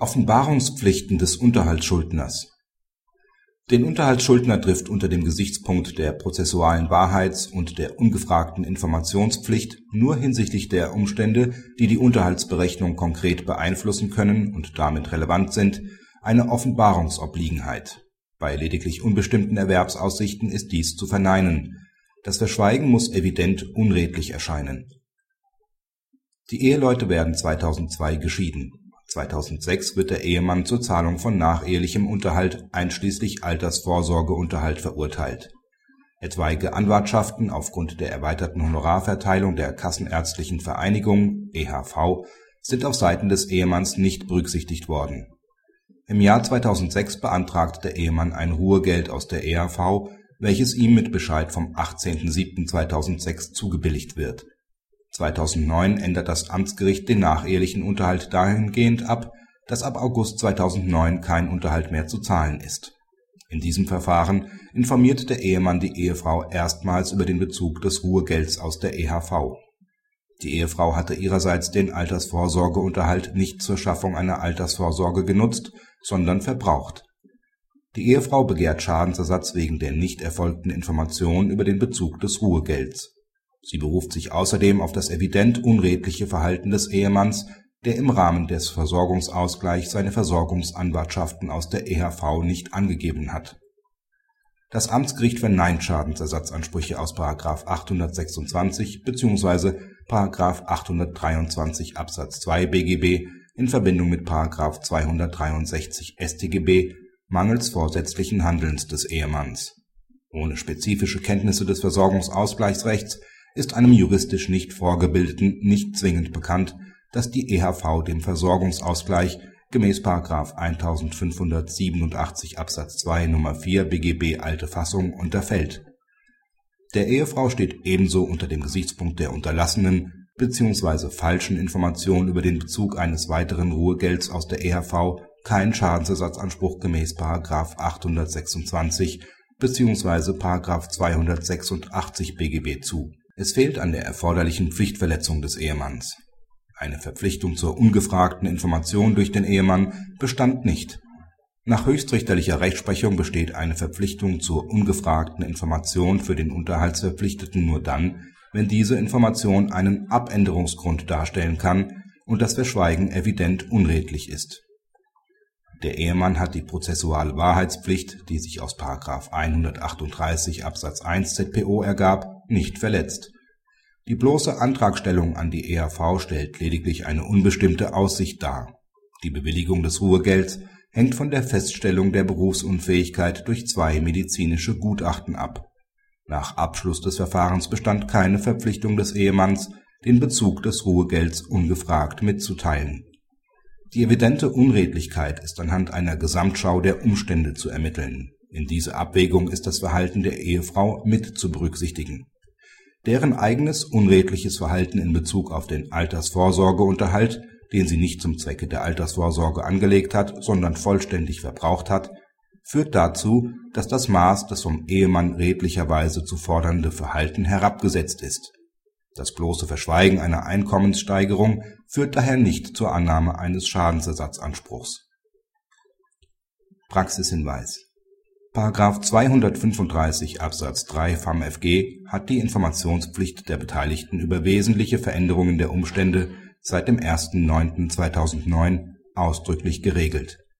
Offenbarungspflichten des Unterhaltsschuldners Den Unterhaltsschuldner trifft unter dem Gesichtspunkt der prozessualen Wahrheits und der ungefragten Informationspflicht nur hinsichtlich der Umstände, die die Unterhaltsberechnung konkret beeinflussen können und damit relevant sind, eine Offenbarungsobliegenheit. Bei lediglich unbestimmten Erwerbsaussichten ist dies zu verneinen. Das Verschweigen muss evident unredlich erscheinen. Die Eheleute werden 2002 geschieden 2006 wird der Ehemann zur Zahlung von nachehelichem Unterhalt einschließlich Altersvorsorgeunterhalt verurteilt. Etwaige Anwartschaften aufgrund der erweiterten Honorarverteilung der Kassenärztlichen Vereinigung (EHV) sind auf Seiten des Ehemanns nicht berücksichtigt worden. Im Jahr 2006 beantragt der Ehemann ein Ruhegeld aus der EHV, welches ihm mit Bescheid vom 18.07.2006 zugebilligt wird 2009 ändert das Amtsgericht den nachehelichen Unterhalt dahingehend ab, dass ab August 2009 kein Unterhalt mehr zu zahlen ist. In diesem Verfahren informiert der Ehemann die Ehefrau erstmals über den Bezug des Ruhegelds aus der EHV. Die Ehefrau hatte ihrerseits den Altersvorsorgeunterhalt nicht zur Schaffung einer Altersvorsorge genutzt, sondern verbraucht. Die Ehefrau begehrt Schadensersatz wegen der nicht erfolgten Information über den Bezug des Ruhegelds Sie beruft sich außerdem auf das evident unredliche Verhalten des Ehemanns, der im Rahmen des Versorgungsausgleichs seine Versorgungsanwartschaften aus der EHV nicht angegeben hat. Das Amtsgericht verneint Schadensersatzansprüche aus § 826 bzw. § 823 Absatz 2 BGB in Verbindung mit § 263 StGB mangels vorsätzlichen Handelns des Ehemanns. Ohne spezifische Kenntnisse des Versorgungsausgleichsrechts ist einem juristisch nicht Vorgebildeten nicht zwingend bekannt, dass die EHV dem Versorgungsausgleich gemäß § 1587 Absatz 2 Nr. 4 BGB alte Fassung unterfällt. Der Ehefrau steht ebenso unter dem Gesichtspunkt der unterlassenen bzw. falschen Information über den Bezug eines weiteren Ruhegelds aus der EHV kein Schadensersatzanspruch gemäß § 826 bzw. § 286 BGB zu es fehlt an der erforderlichen Pflichtverletzung des Ehemanns. Eine Verpflichtung zur ungefragten Information durch den Ehemann bestand nicht. Nach höchstrichterlicher Rechtsprechung besteht eine Verpflichtung zur ungefragten Information für den Unterhaltsverpflichteten nur dann, wenn diese Information einen Abänderungsgrund darstellen kann und das Verschweigen evident unredlich ist. Der Ehemann hat die prozessuale Wahrheitspflicht, die sich aus § 138 Absatz 1 ZPO ergab nicht verletzt. Die bloße Antragstellung an die ERV stellt lediglich eine unbestimmte Aussicht dar. Die Bewilligung des Ruhegelds hängt von der Feststellung der Berufsunfähigkeit durch zwei medizinische Gutachten ab. Nach Abschluss des Verfahrens bestand keine Verpflichtung des Ehemanns, den Bezug des Ruhegelds ungefragt mitzuteilen. Die evidente Unredlichkeit ist anhand einer Gesamtschau der Umstände zu ermitteln. In diese Abwägung ist das Verhalten der Ehefrau mit zu berücksichtigen deren eigenes unredliches Verhalten in Bezug auf den Altersvorsorgeunterhalt, den sie nicht zum Zwecke der Altersvorsorge angelegt hat, sondern vollständig verbraucht hat, führt dazu, dass das Maß des vom Ehemann redlicherweise zu fordernde Verhalten herabgesetzt ist. Das bloße Verschweigen einer Einkommenssteigerung führt daher nicht zur Annahme eines Schadensersatzanspruchs. Praxishinweis § 235 Absatz 3 FamFG hat die Informationspflicht der Beteiligten über wesentliche Veränderungen der Umstände seit dem 1.9.2009 ausdrücklich geregelt